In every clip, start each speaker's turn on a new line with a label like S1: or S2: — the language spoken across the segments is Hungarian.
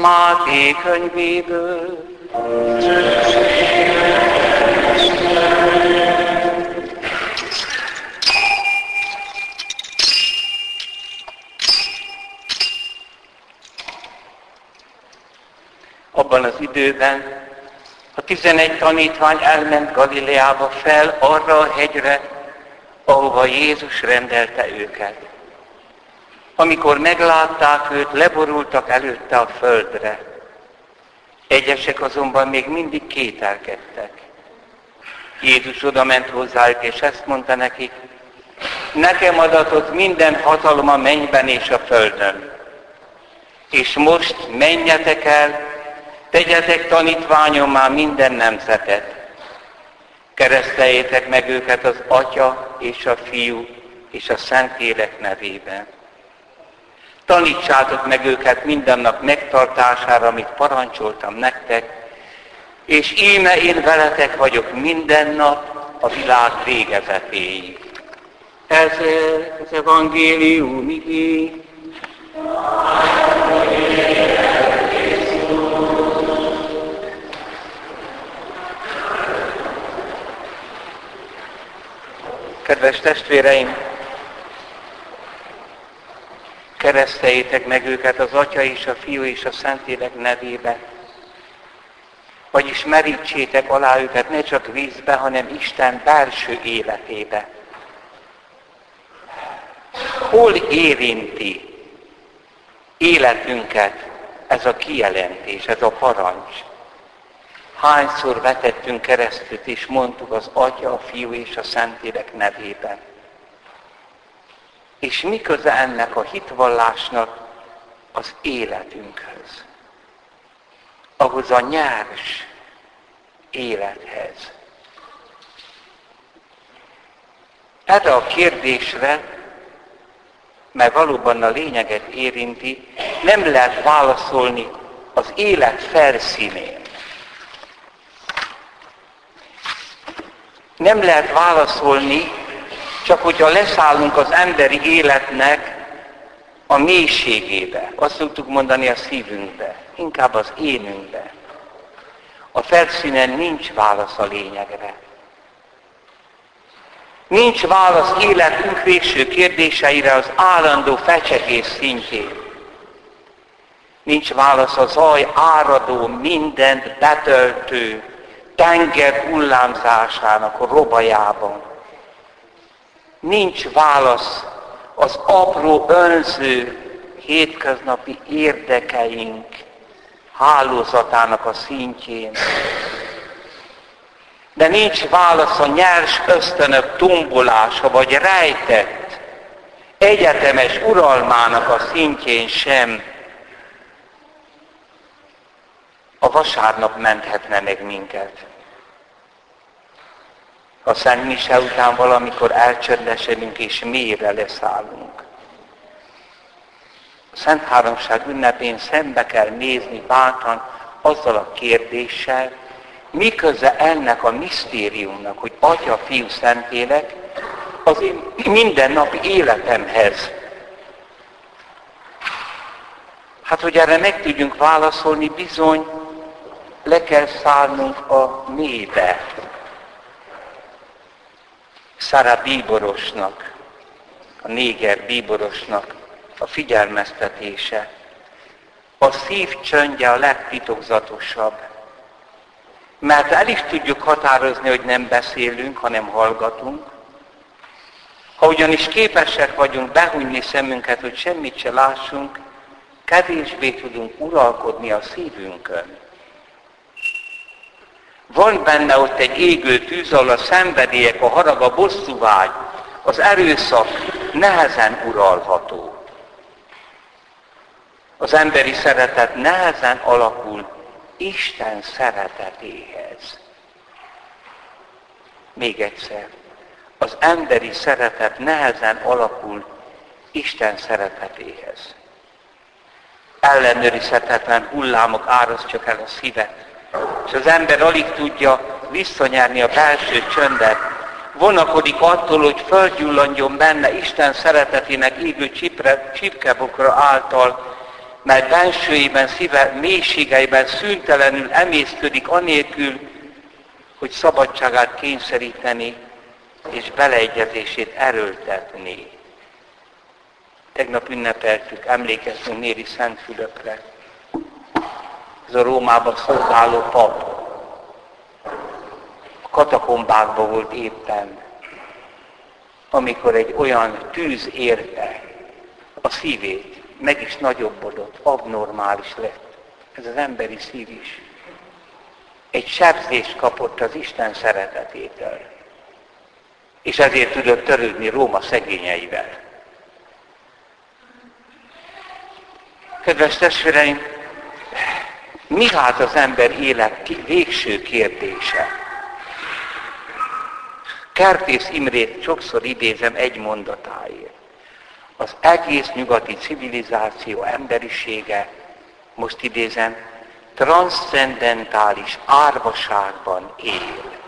S1: Máté könyvéből. Abban az időben a tizenegy tanítvány elment Galileába fel arra a hegyre, ahova Jézus rendelte őket. Amikor meglátták őt, leborultak előtte a földre. Egyesek azonban még mindig kételkedtek. Jézus oda ment hozzájuk, és ezt mondta nekik, nekem adatott minden hatalom a mennyben és a földön. És most menjetek el, tegyetek már minden nemzetet. Kereszteljétek meg őket az Atya és a Fiú és a Szentlélek nevében Tanítsátok meg őket mindennak megtartására, amit parancsoltam nektek, és íme én veletek vagyok minden nap a világ végezetéig. Ez az evangélium igé. Kedves testvéreim, kereszteljétek meg őket az Atya és a Fiú és a Szentlélek nevébe. Vagyis merítsétek alá őket ne csak vízbe, hanem Isten belső életébe. Hol érinti életünket ez a kijelentés, ez a parancs? Hányszor vetettünk keresztül és mondtuk az Atya, a Fiú és a Szentlélek nevében? És mi köze ennek a hitvallásnak az életünkhöz? Ahhoz a nyárs élethez. Erre a kérdésre, mert valóban a lényeget érinti, nem lehet válaszolni az élet felszínén. Nem lehet válaszolni csak hogyha leszállunk az emberi életnek a mélységébe, azt szoktuk mondani a szívünkbe, inkább az énünkbe. A felszínen nincs válasz a lényegre. Nincs válasz életünk végső kérdéseire az állandó fecsegés szintjén. Nincs válasz a zaj áradó, mindent betöltő tenger hullámzásának a robajában. Nincs válasz az apró önző hétköznapi érdekeink hálózatának a szintjén. De nincs válasz a nyers ösztönök tombolása, vagy rejtett egyetemes uralmának a szintjén sem. A vasárnap menthetne meg minket a Szent Mise után valamikor elcsöndesedünk és mélyre leszállunk. A Szent Háromság ünnepén szembe kell nézni bátran azzal a kérdéssel, mi köze ennek a misztériumnak, hogy Atya, Fiú, Szentélek az én mindennapi életemhez. Hát, hogy erre meg tudjunk válaszolni, bizony le kell szállnunk a mélybe. Szara bíborosnak, a néger bíborosnak a figyelmeztetése. A szív csöndje a legtitokzatosabb. Mert el is tudjuk határozni, hogy nem beszélünk, hanem hallgatunk. Ha ugyanis képesek vagyunk behújni szemünket, hogy semmit se lássunk, kevésbé tudunk uralkodni a szívünkön. Van benne ott egy égő tűz, ahol a szenvedélyek, a harag, a bosszúvágy, az erőszak nehezen uralható. Az emberi szeretet nehezen alakul Isten szeretetéhez. Még egyszer. Az emberi szeretet nehezen alakul Isten szeretetéhez. Ellenőrizhetetlen hullámok árasztják el a szívet és az ember alig tudja visszanyerni a belső csöndet. Vonakodik attól, hogy földgyullandjon benne Isten szeretetének égő csipre, csipkebokra által, mert bensőjében, szíve mélységeiben szüntelenül emésztődik anélkül, hogy szabadságát kényszeríteni és beleegyezését erőltetni. Tegnap ünnepeltük, emlékeztünk Néri Szent Fülöpre. Ez a Rómában szolgáló pap. A katakombákban volt éppen, amikor egy olyan tűz érte a szívét, meg is nagyobbodott, abnormális lett. Ez az emberi szív is. Egy sebzést kapott az Isten szeretetétől. És ezért tudott törődni Róma szegényeivel. Kedves testvéreim, mi hát az ember élet végső kérdése? Kertész Imrét sokszor idézem egy mondatáért. Az egész nyugati civilizáció emberisége, most idézem, transzcendentális árvaságban él.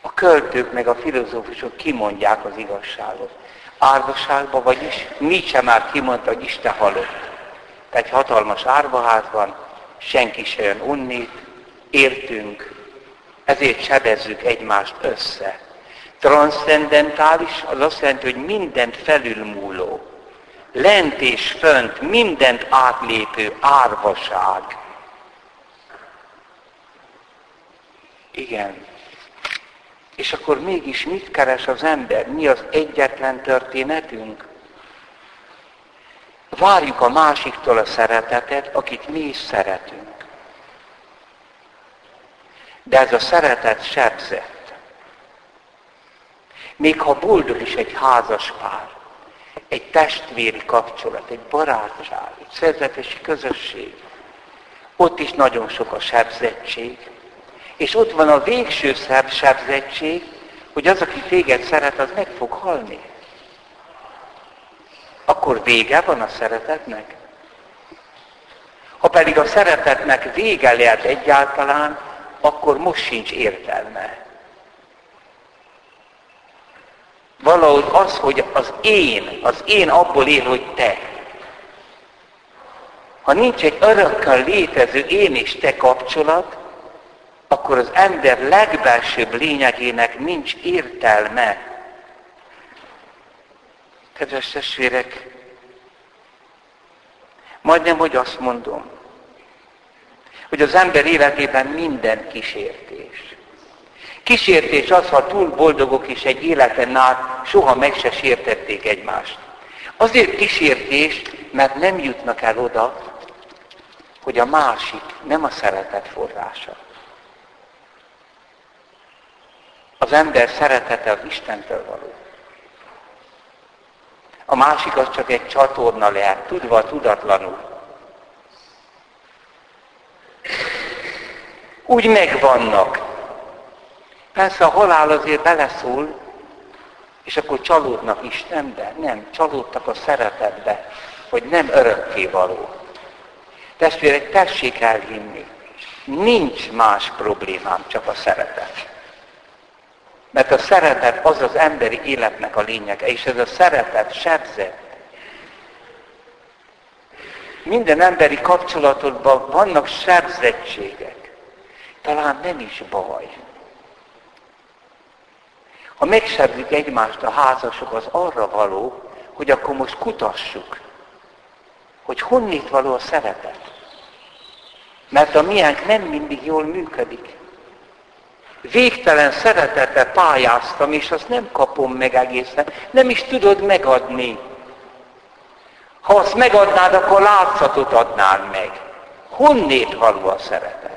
S1: A költők meg a filozófusok kimondják az igazságot. Árvaságban, vagyis Nietzsche már kimondta, hogy Isten halott. Egy hatalmas árvaházban, senki se jön unnét, értünk, ezért sebezzük egymást össze. Transzendentális az azt jelenti, hogy mindent felülmúló, lent és fönt, mindent átlépő árvaság. Igen. És akkor mégis mit keres az ember? Mi az egyetlen történetünk? Várjuk a másiktól a szeretetet, akit mi is szeretünk. De ez a szeretet sebzett. Még ha boldog is egy házas pár, egy testvéri kapcsolat, egy barátság, egy szerzetesi közösség, ott is nagyon sok a sebzettség. És ott van a végső sebzettség, hogy az, aki téged szeret, az meg fog halni akkor vége van a szeretetnek? Ha pedig a szeretetnek vége lehet egyáltalán, akkor most sincs értelme. Valahogy az, hogy az én, az én abból él, hogy te. Ha nincs egy örökkel létező én és te kapcsolat, akkor az ember legbelsőbb lényegének nincs értelme. Kedves testvérek, majdnem, hogy azt mondom, hogy az ember életében minden kísértés. Kísértés az, ha túl boldogok is egy életen át, soha meg se sértették egymást. Azért kísértés, mert nem jutnak el oda, hogy a másik nem a szeretet forrása. Az ember szeretete az Istentől való. A másik az csak egy csatorna lehet, tudva, tudatlanul. Úgy megvannak. Persze a halál azért beleszól, és akkor csalódnak Istenbe. Nem, csalódtak a szeretetbe, hogy nem örökké való. Testvérek, tessék elhinni. Nincs más problémám, csak a szeretet. Mert a szeretet az az emberi életnek a lényege, és ez a szeretet sebzett. Minden emberi kapcsolatodban vannak sebzettségek. Talán nem is baj. Ha megsebzik egymást a házasok, az arra való, hogy akkor most kutassuk, hogy honnét való a szeretet. Mert a miénk nem mindig jól működik végtelen szeretete pályáztam, és azt nem kapom meg egészen. Nem is tudod megadni. Ha azt megadnád, akkor látszatot adnál meg. Honnét való a szeretet?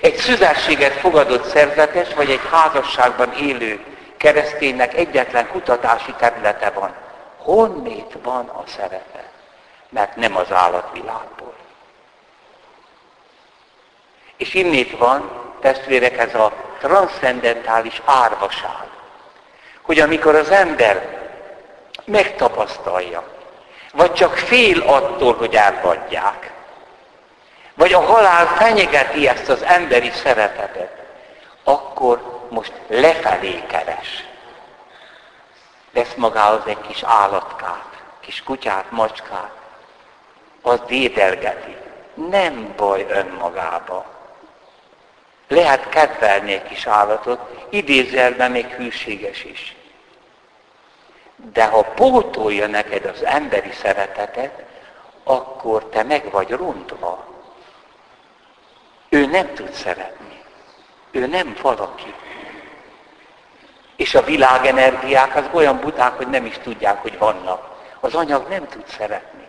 S1: Egy szüzességet fogadott szerzetes, vagy egy házasságban élő kereszténynek egyetlen kutatási területe van. Honnét van a szeretet? Mert nem az állatvilágból. És innét van, testvérek, ez a transzcendentális árvaság. Hogy amikor az ember megtapasztalja, vagy csak fél attól, hogy elhagyják, vagy a halál fenyegeti ezt az emberi szeretetet, akkor most lefelé keres. Lesz magához egy kis állatkát, kis kutyát, macskát, az dédelgeti. Nem baj önmagába. Lehet kedvelni egy kis állatot, idézelben még hűséges is. De ha pótolja neked az emberi szeretetet, akkor te meg vagy rontva. Ő nem tud szeretni. Ő nem valaki. És a világenergiák az olyan buták, hogy nem is tudják, hogy vannak. Az anyag nem tud szeretni.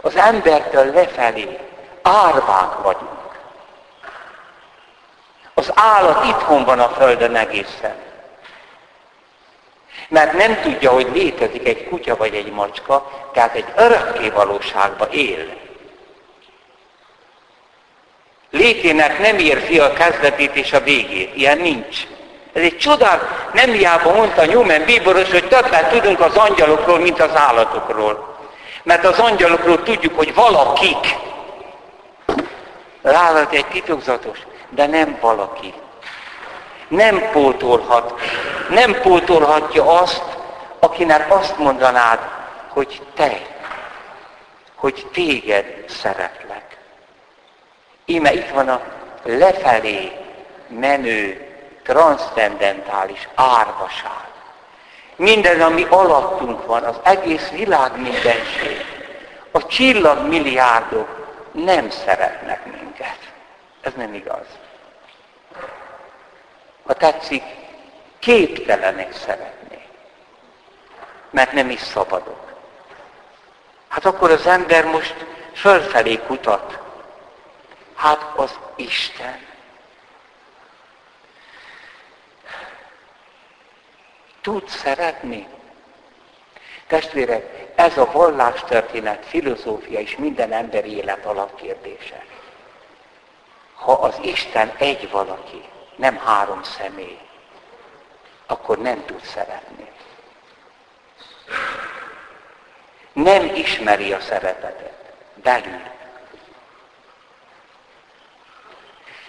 S1: Az embertől lefelé árvák vagyunk. Állat itthon van a Földön egészen. Mert nem tudja, hogy létezik egy kutya vagy egy macska, tehát egy örökké valóságba él. Létének nem érzi a kezdetét és a végét. Ilyen nincs. Ez egy csodál, nem hiába mondta Newman bíboros, hogy többet tudunk az angyalokról, mint az állatokról. Mert az angyalokról tudjuk, hogy valakik. Állat egy titokzatos, de nem valaki. Nem pótolhat. Nem pótolhatja azt, akinek azt mondanád, hogy te, hogy téged szeretlek. Íme itt van a lefelé menő, transzcendentális árvaság. Minden, ami alattunk van, az egész világ mindenség, a csillagmilliárdok nem szeretnek minket. Ez nem igaz. Ha tetszik, képtelenek szeretni. Mert nem is szabadok. Hát akkor az ember most fölfelé kutat. Hát az Isten. Tud szeretni? Testvérek, ez a vallástörténet, filozófia és minden emberi élet alapkérdése. Ha az Isten egy valaki, nem három személy, akkor nem tud szeretni. Nem ismeri a szeretetet belül.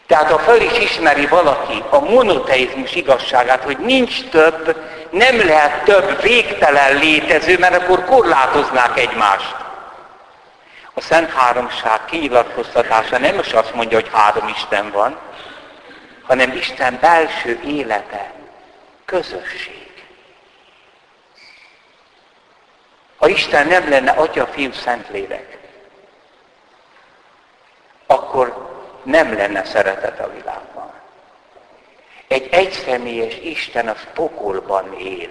S1: Tehát ha föl is ismeri valaki a monoteizmus igazságát, hogy nincs több, nem lehet több végtelen létező, mert akkor korlátoznák egymást. A Szent Háromság kinyilatkoztatása nem is azt mondja, hogy három Isten van, hanem Isten belső élete, közösség. Ha Isten nem lenne Atya, Fiú, Szentlélek, akkor nem lenne szeretet a világban. Egy egyszemélyes Isten az pokolban él.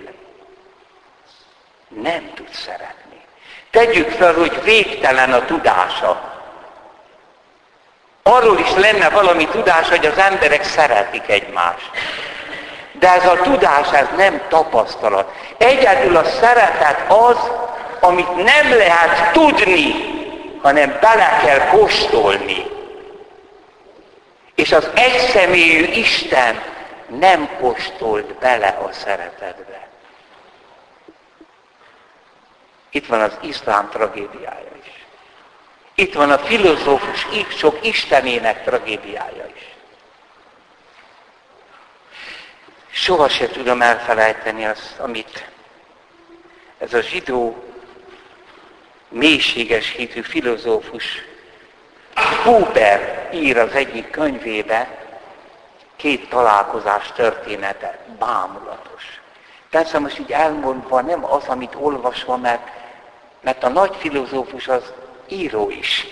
S1: Nem tud szeretni. Tegyük fel, hogy végtelen a tudása. Arról is lenne valami tudás, hogy az emberek szeretik egymást. De ez a tudás, ez nem tapasztalat. Egyedül a szeretet az, amit nem lehet tudni, hanem bele kell kóstolni. És az egyszemélyű Isten nem kóstolt bele a szeretetbe. Itt van az iszlám tragédiája. Itt van a filozófus sok istenének tragédiája is. Soha se tudom elfelejteni azt, amit ez a zsidó mélységes hitű filozófus Huber ír az egyik könyvébe, két találkozás története, bámulatos. Persze most így elmondva nem az, amit olvasva, mert, mert a nagy filozófus az író is.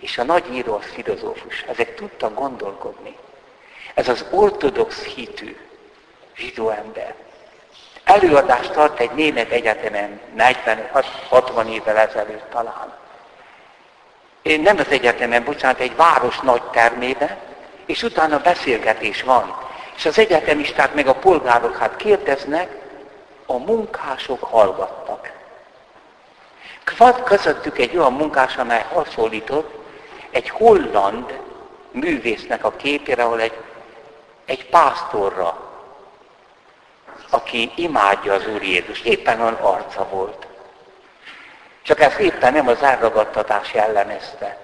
S1: És a nagy író az filozófus. Ezek tudtak gondolkodni. Ez az ortodox hitű zsidó ember. Előadást tart egy német egyetemen 40-60 évvel ezelőtt talán. Én nem az egyetemen, bocsánat, egy város nagy termében, és utána beszélgetés van. És az egyetemisták meg a polgárok hát kérdeznek, a munkások hallgattak. Van közöttük egy olyan munkás, amely hasonlított egy holland művésznek a képére, ahol egy, egy pásztorra, aki imádja az Úr Jézus. Éppen olyan arca volt. Csak ezt éppen nem az elragadtatás jellemezte.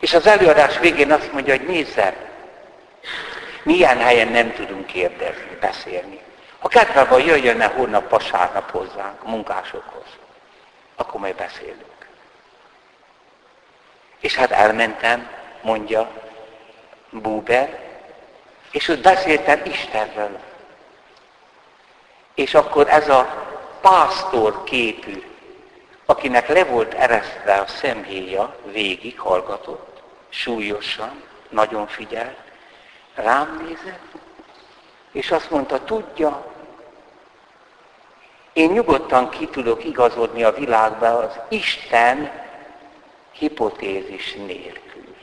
S1: És az előadás végén azt mondja, hogy nézze, milyen helyen nem tudunk kérdezni, beszélni. Ha kedve van, jöjjön-e hónap vasárnap hozzánk, munkásokhoz. Akkor majd beszélünk. És hát elmentem, mondja Buber, és ott beszéltem Istenről. És akkor ez a pásztor képű, akinek le volt eresztve a szemhéja, végig hallgatott, súlyosan, nagyon figyelt, rám nézett, és azt mondta, tudja, én nyugodtan ki tudok igazodni a világba az Isten hipotézis nélkül.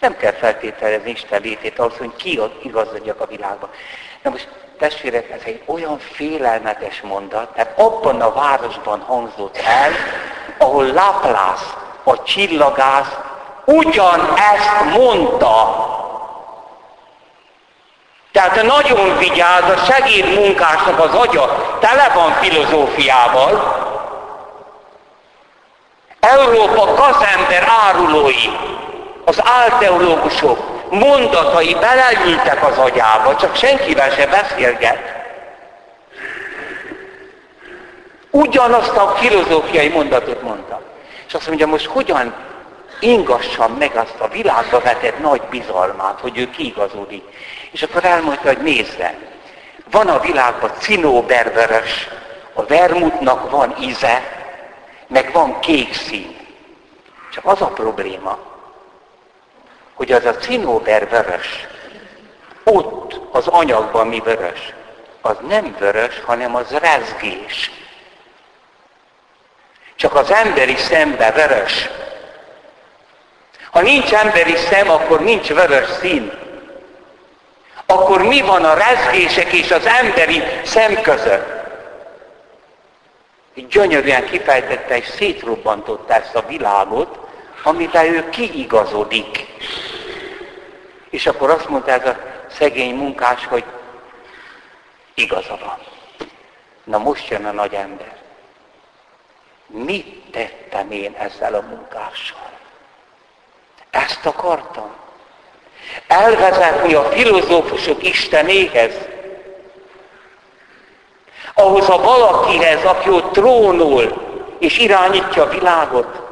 S1: Nem kell feltételezni Isten létét ahhoz, hogy ki igazodjak a világba. Na most testvérek, ez egy olyan félelmetes mondat, mert abban a városban hangzott el, ahol Laplace, a csillagász, ugyanezt mondta. Tehát nagyon vigyáz, a segédmunkásnak az agya tele van filozófiával. Európa gazember árulói, az álteológusok, mondatai beleültek az agyába, csak senkivel se beszélget. Ugyanazt a filozófiai mondatot mondta. És azt mondja, most hogyan ingassam meg azt a világba vetett nagy bizalmát, hogy ő kiigazodik. És akkor elmondta, hogy nézze, van a világban cinóbervörös, a vermutnak van íze, meg van kék szín. Csak az a probléma, hogy az a cinóber vörös, ott az anyagban mi vörös, az nem vörös, hanem az rezgés. Csak az emberi szembe vörös. Ha nincs emberi szem, akkor nincs vörös szín. Akkor mi van a rezgések és az emberi szem között? Gyönyörűen kifejtette és szétrobbantotta ezt a világot, amiben ő kiigazodik. És akkor azt mondta ez a szegény munkás, hogy igaza van. Na most jön a nagy ember. Mit tettem én ezzel a munkással? Ezt akartam. Elvezetni a filozófusok Istenéhez. Ahhoz a valakihez, aki ott trónol és irányítja a világot.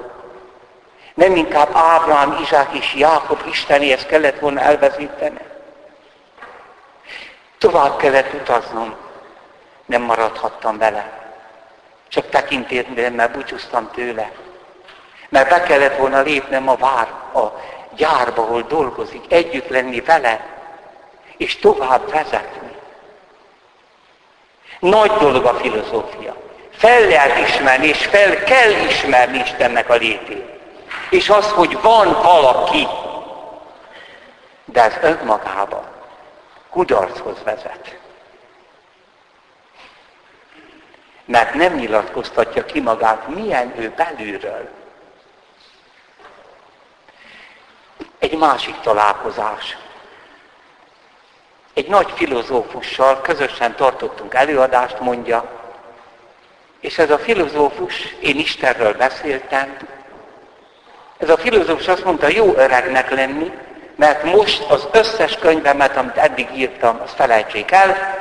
S1: Nem inkább Ábrám, Izsák és Jákob Istenéhez kellett volna elvezíteni. Tovább kellett utaznom. Nem maradhattam vele. Csak mert búcsúztam tőle. Mert be kellett volna lépnem a vár, a gyárba, ahol dolgozik, együtt lenni vele, és tovább vezetni. Nagy dolog a filozófia. Fel lehet ismerni, és fel kell ismerni Istennek a létét és az, hogy van valaki, de ez önmagában kudarchoz vezet. Mert nem nyilatkoztatja ki magát, milyen ő belülről. Egy másik találkozás. Egy nagy filozófussal közösen tartottunk előadást, mondja, és ez a filozófus, én Istenről beszéltem, ez a filozófus azt mondta, jó öregnek lenni, mert most az összes könyvemet, amit eddig írtam, azt felejtsék el.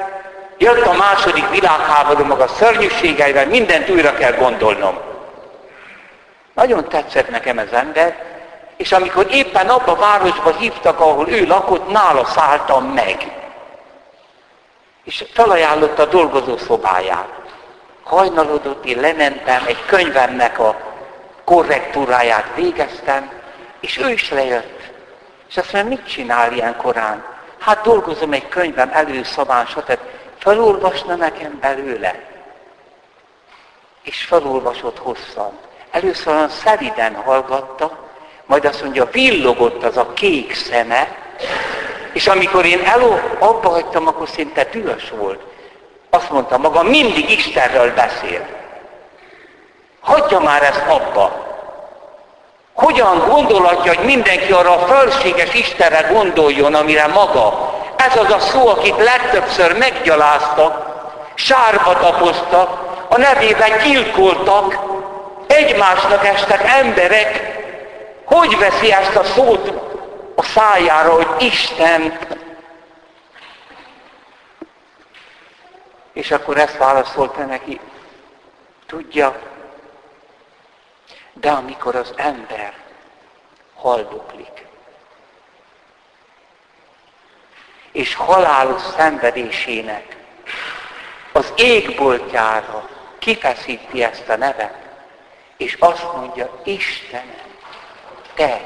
S1: Jött a második világháború maga szörnyűségeivel, mindent újra kell gondolnom. Nagyon tetszett nekem ez ember, és amikor éppen abba a városba hívtak, ahol ő lakott, nála szálltam meg. És felajánlotta a dolgozó szobáját. Hajnalodott, én lementem egy könyvemnek a korrektúráját végeztem, és ő is lejött. És azt mondja, mit csinál ilyen korán? Hát dolgozom egy könyvem előszabán, stb. Felolvasna nekem belőle. És felolvasott hosszan. Először olyan szeliden hallgatta, majd azt mondja, villogott az a kék szeme, és amikor én eló, abba hagytam, akkor szinte dühös volt. Azt mondta maga, mindig Istenről beszél. Hagyja már ezt abba. Hogyan gondolhatja, hogy mindenki arra a fölséges Istenre gondoljon, amire maga? Ez az a szó, akit legtöbbször meggyaláztak, sárba tapoztak, a nevében gyilkoltak, egymásnak estek emberek. Hogy veszi ezt a szót a szájára, hogy Isten? És akkor ezt válaszolta neki, tudja, de amikor az ember haldoklik, és halálos szenvedésének az égboltjára kifeszíti ezt a nevet, és azt mondja, Istenem, te,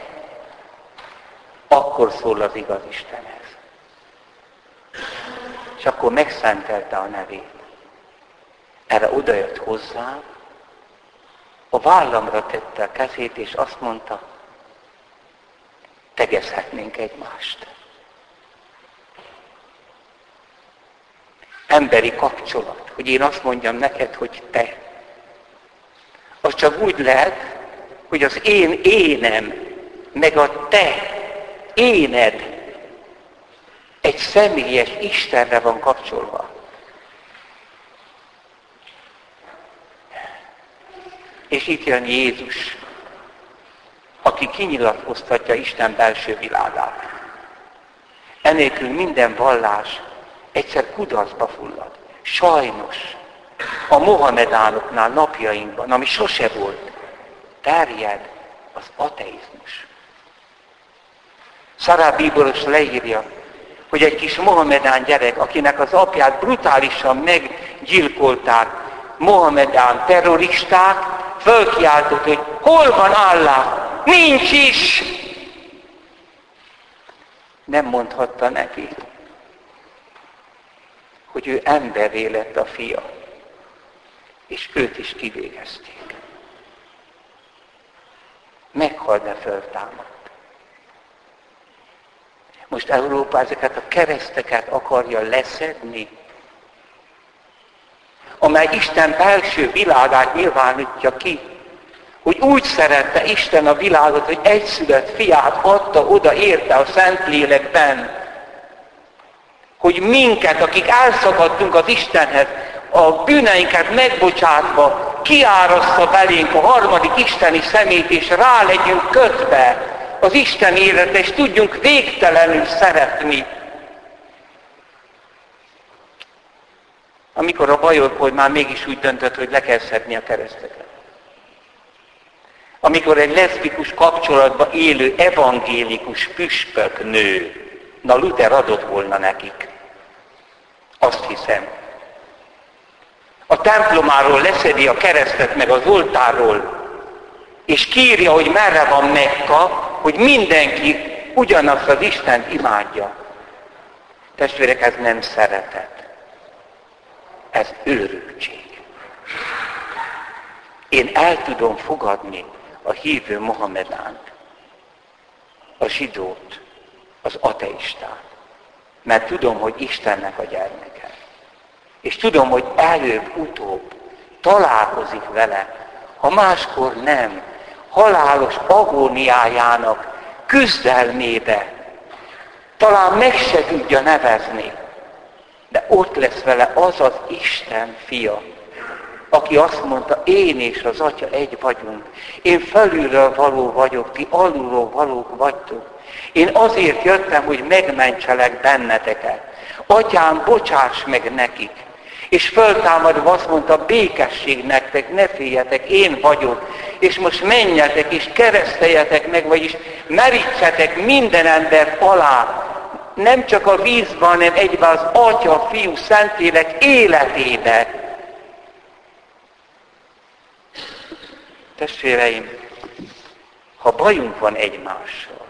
S1: akkor szól az igaz Istenhez. És akkor megszentelte a nevét. Erre odajött hozzám, a vállamra tette a kezét, és azt mondta, tegezhetnénk egymást. Emberi kapcsolat, hogy én azt mondjam neked, hogy te. Az csak úgy lehet, hogy az én énem, meg a te éned egy személyes Istenre van kapcsolva. És itt jön Jézus, aki kinyilatkoztatja Isten belső világát. Enélkül minden vallás egyszer kudarcba fullad. Sajnos a Mohamedánoknál napjainkban, ami sose volt, terjed az ateizmus. Szará Bíboros leírja, hogy egy kis Mohamedán gyerek, akinek az apját brutálisan meggyilkolták, Mohamedán terroristák, fölkiáltott, hogy hol van Allah? Nincs is! Nem mondhatta neki, hogy ő emberé lett a fia, és őt is kivégezték. Meghal, de föltámad. Most Európa ezeket a kereszteket akarja leszedni, amely Isten belső világát nyilvánítja ki, hogy úgy szerette Isten a világot, hogy egyszülött fiát adta oda érte a Szentlélekben, hogy minket, akik elszakadtunk az Istenhez, a bűneinket megbocsátva, kiáraszta belénk a harmadik isteni szemét, és rá legyünk kötve az Isten életre, és tudjunk végtelenül szeretni. Amikor a bajorpoly már mégis úgy döntött, hogy le kell szedni a kereszteket. Amikor egy leszbikus kapcsolatban élő evangélikus püspök nő, na Luther adott volna nekik. Azt hiszem. A templomáról leszedi a keresztet meg az oltárról, és kírja, hogy merre van Mekka, hogy mindenki ugyanazt az Istent imádja. Testvérek, ez nem szeretet. Ez őrültség. Én el tudom fogadni a hívő Mohamedánt, a zsidót, az ateistát. Mert tudom, hogy Istennek a gyermeke. És tudom, hogy előbb-utóbb találkozik vele, ha máskor nem, halálos agóniájának küzdelmébe. Talán meg se tudja nevezni, de ott lesz vele az az Isten fia, aki azt mondta, én és az Atya egy vagyunk. Én felülről való vagyok, ti alulról valók vagytok. Én azért jöttem, hogy megmentselek benneteket. Atyám, bocsáss meg nekik. És föltámadva azt mondta, békesség nektek, ne féljetek, én vagyok. És most menjetek és kereszteljetek meg, vagyis merítsetek minden embert alá. Nem csak a vízben, hanem egyben az Atya, Fiú, Szentlélek életébe. Testvéreim, ha bajunk van egymással,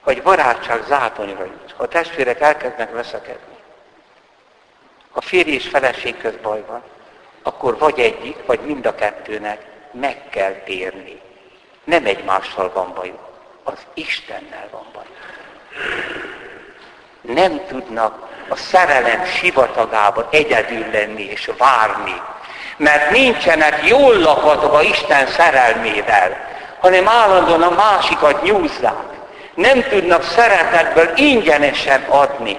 S1: hogy barátság zátonyra jut, ha testvérek elkezdnek veszekedni, ha férj és feleség köz baj van, akkor vagy egyik, vagy mind a kettőnek meg kell térni. Nem egymással van bajuk, az Istennel van bajuk. Nem tudnak a szerelem sivatagában egyedül lenni és várni, mert nincsenek jól lakatva Isten szerelmével, hanem állandóan a másikat nyúzzák. Nem tudnak szeretetből ingyenesen adni.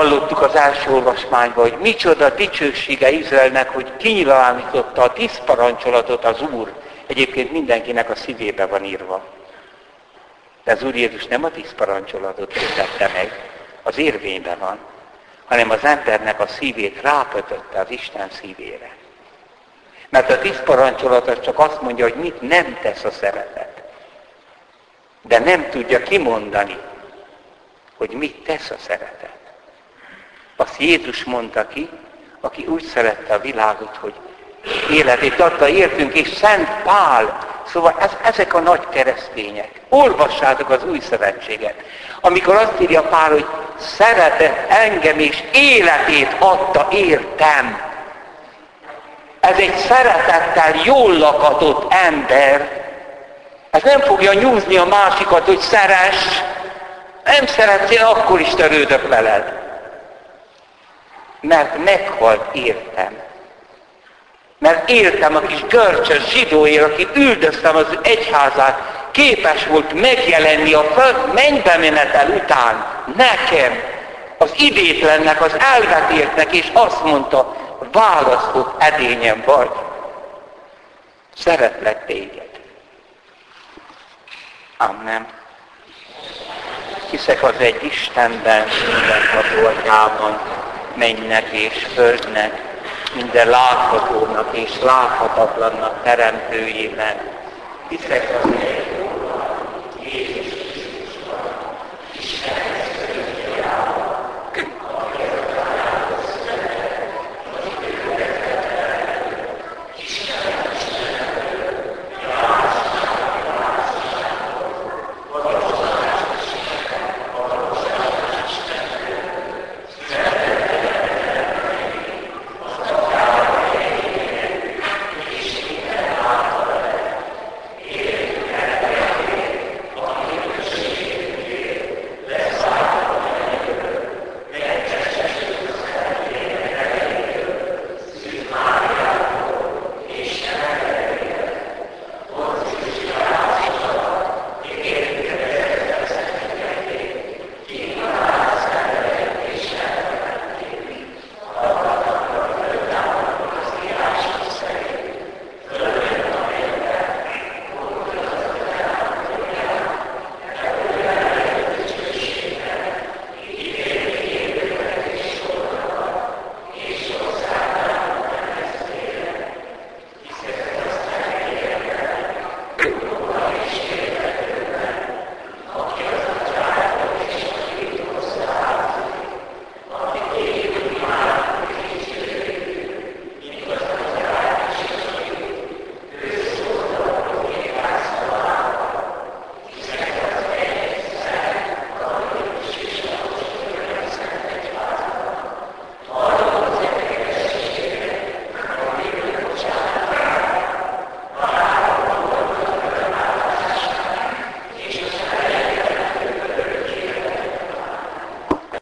S1: Hallottuk az első olvasmányban, hogy micsoda dicsősége Izraelnek, hogy kinyilvánította a tíz parancsolatot az Úr. Egyébként mindenkinek a szívébe van írva. De az Úr Jézus nem a tíz parancsolatot tette meg, az érvényben van, hanem az embernek a szívét rákötötte az Isten szívére. Mert a tíz parancsolat csak azt mondja, hogy mit nem tesz a szeretet. De nem tudja kimondani, hogy mit tesz a szeretet. Azt Jézus mondta ki, aki úgy szerette a világot, hogy életét adta értünk, és Szent Pál, szóval ez, ezek a nagy keresztények. Olvassátok az új szövetséget, amikor azt írja Pál, hogy szeretett engem, és életét adta értem. Ez egy szeretettel jól lakatott ember. Ez nem fogja nyúzni a másikat, hogy szeres. Nem szeretsz, akkor is törődök veled. Mert meghalt értem. Mert éltem a kis görcsös zsidóért, aki üldöztem az egyházát, képes volt megjelenni a föld mennybe menetel után nekem, az idétlennek, az elvetértnek, és azt mondta, választott edényem vagy. Szeretlek téged. Amen. Hiszek az egy Istenben, mindenható atyában, mennek és földnek, minden láthatónak és láthatatlannak teremtőjében. Hiszek az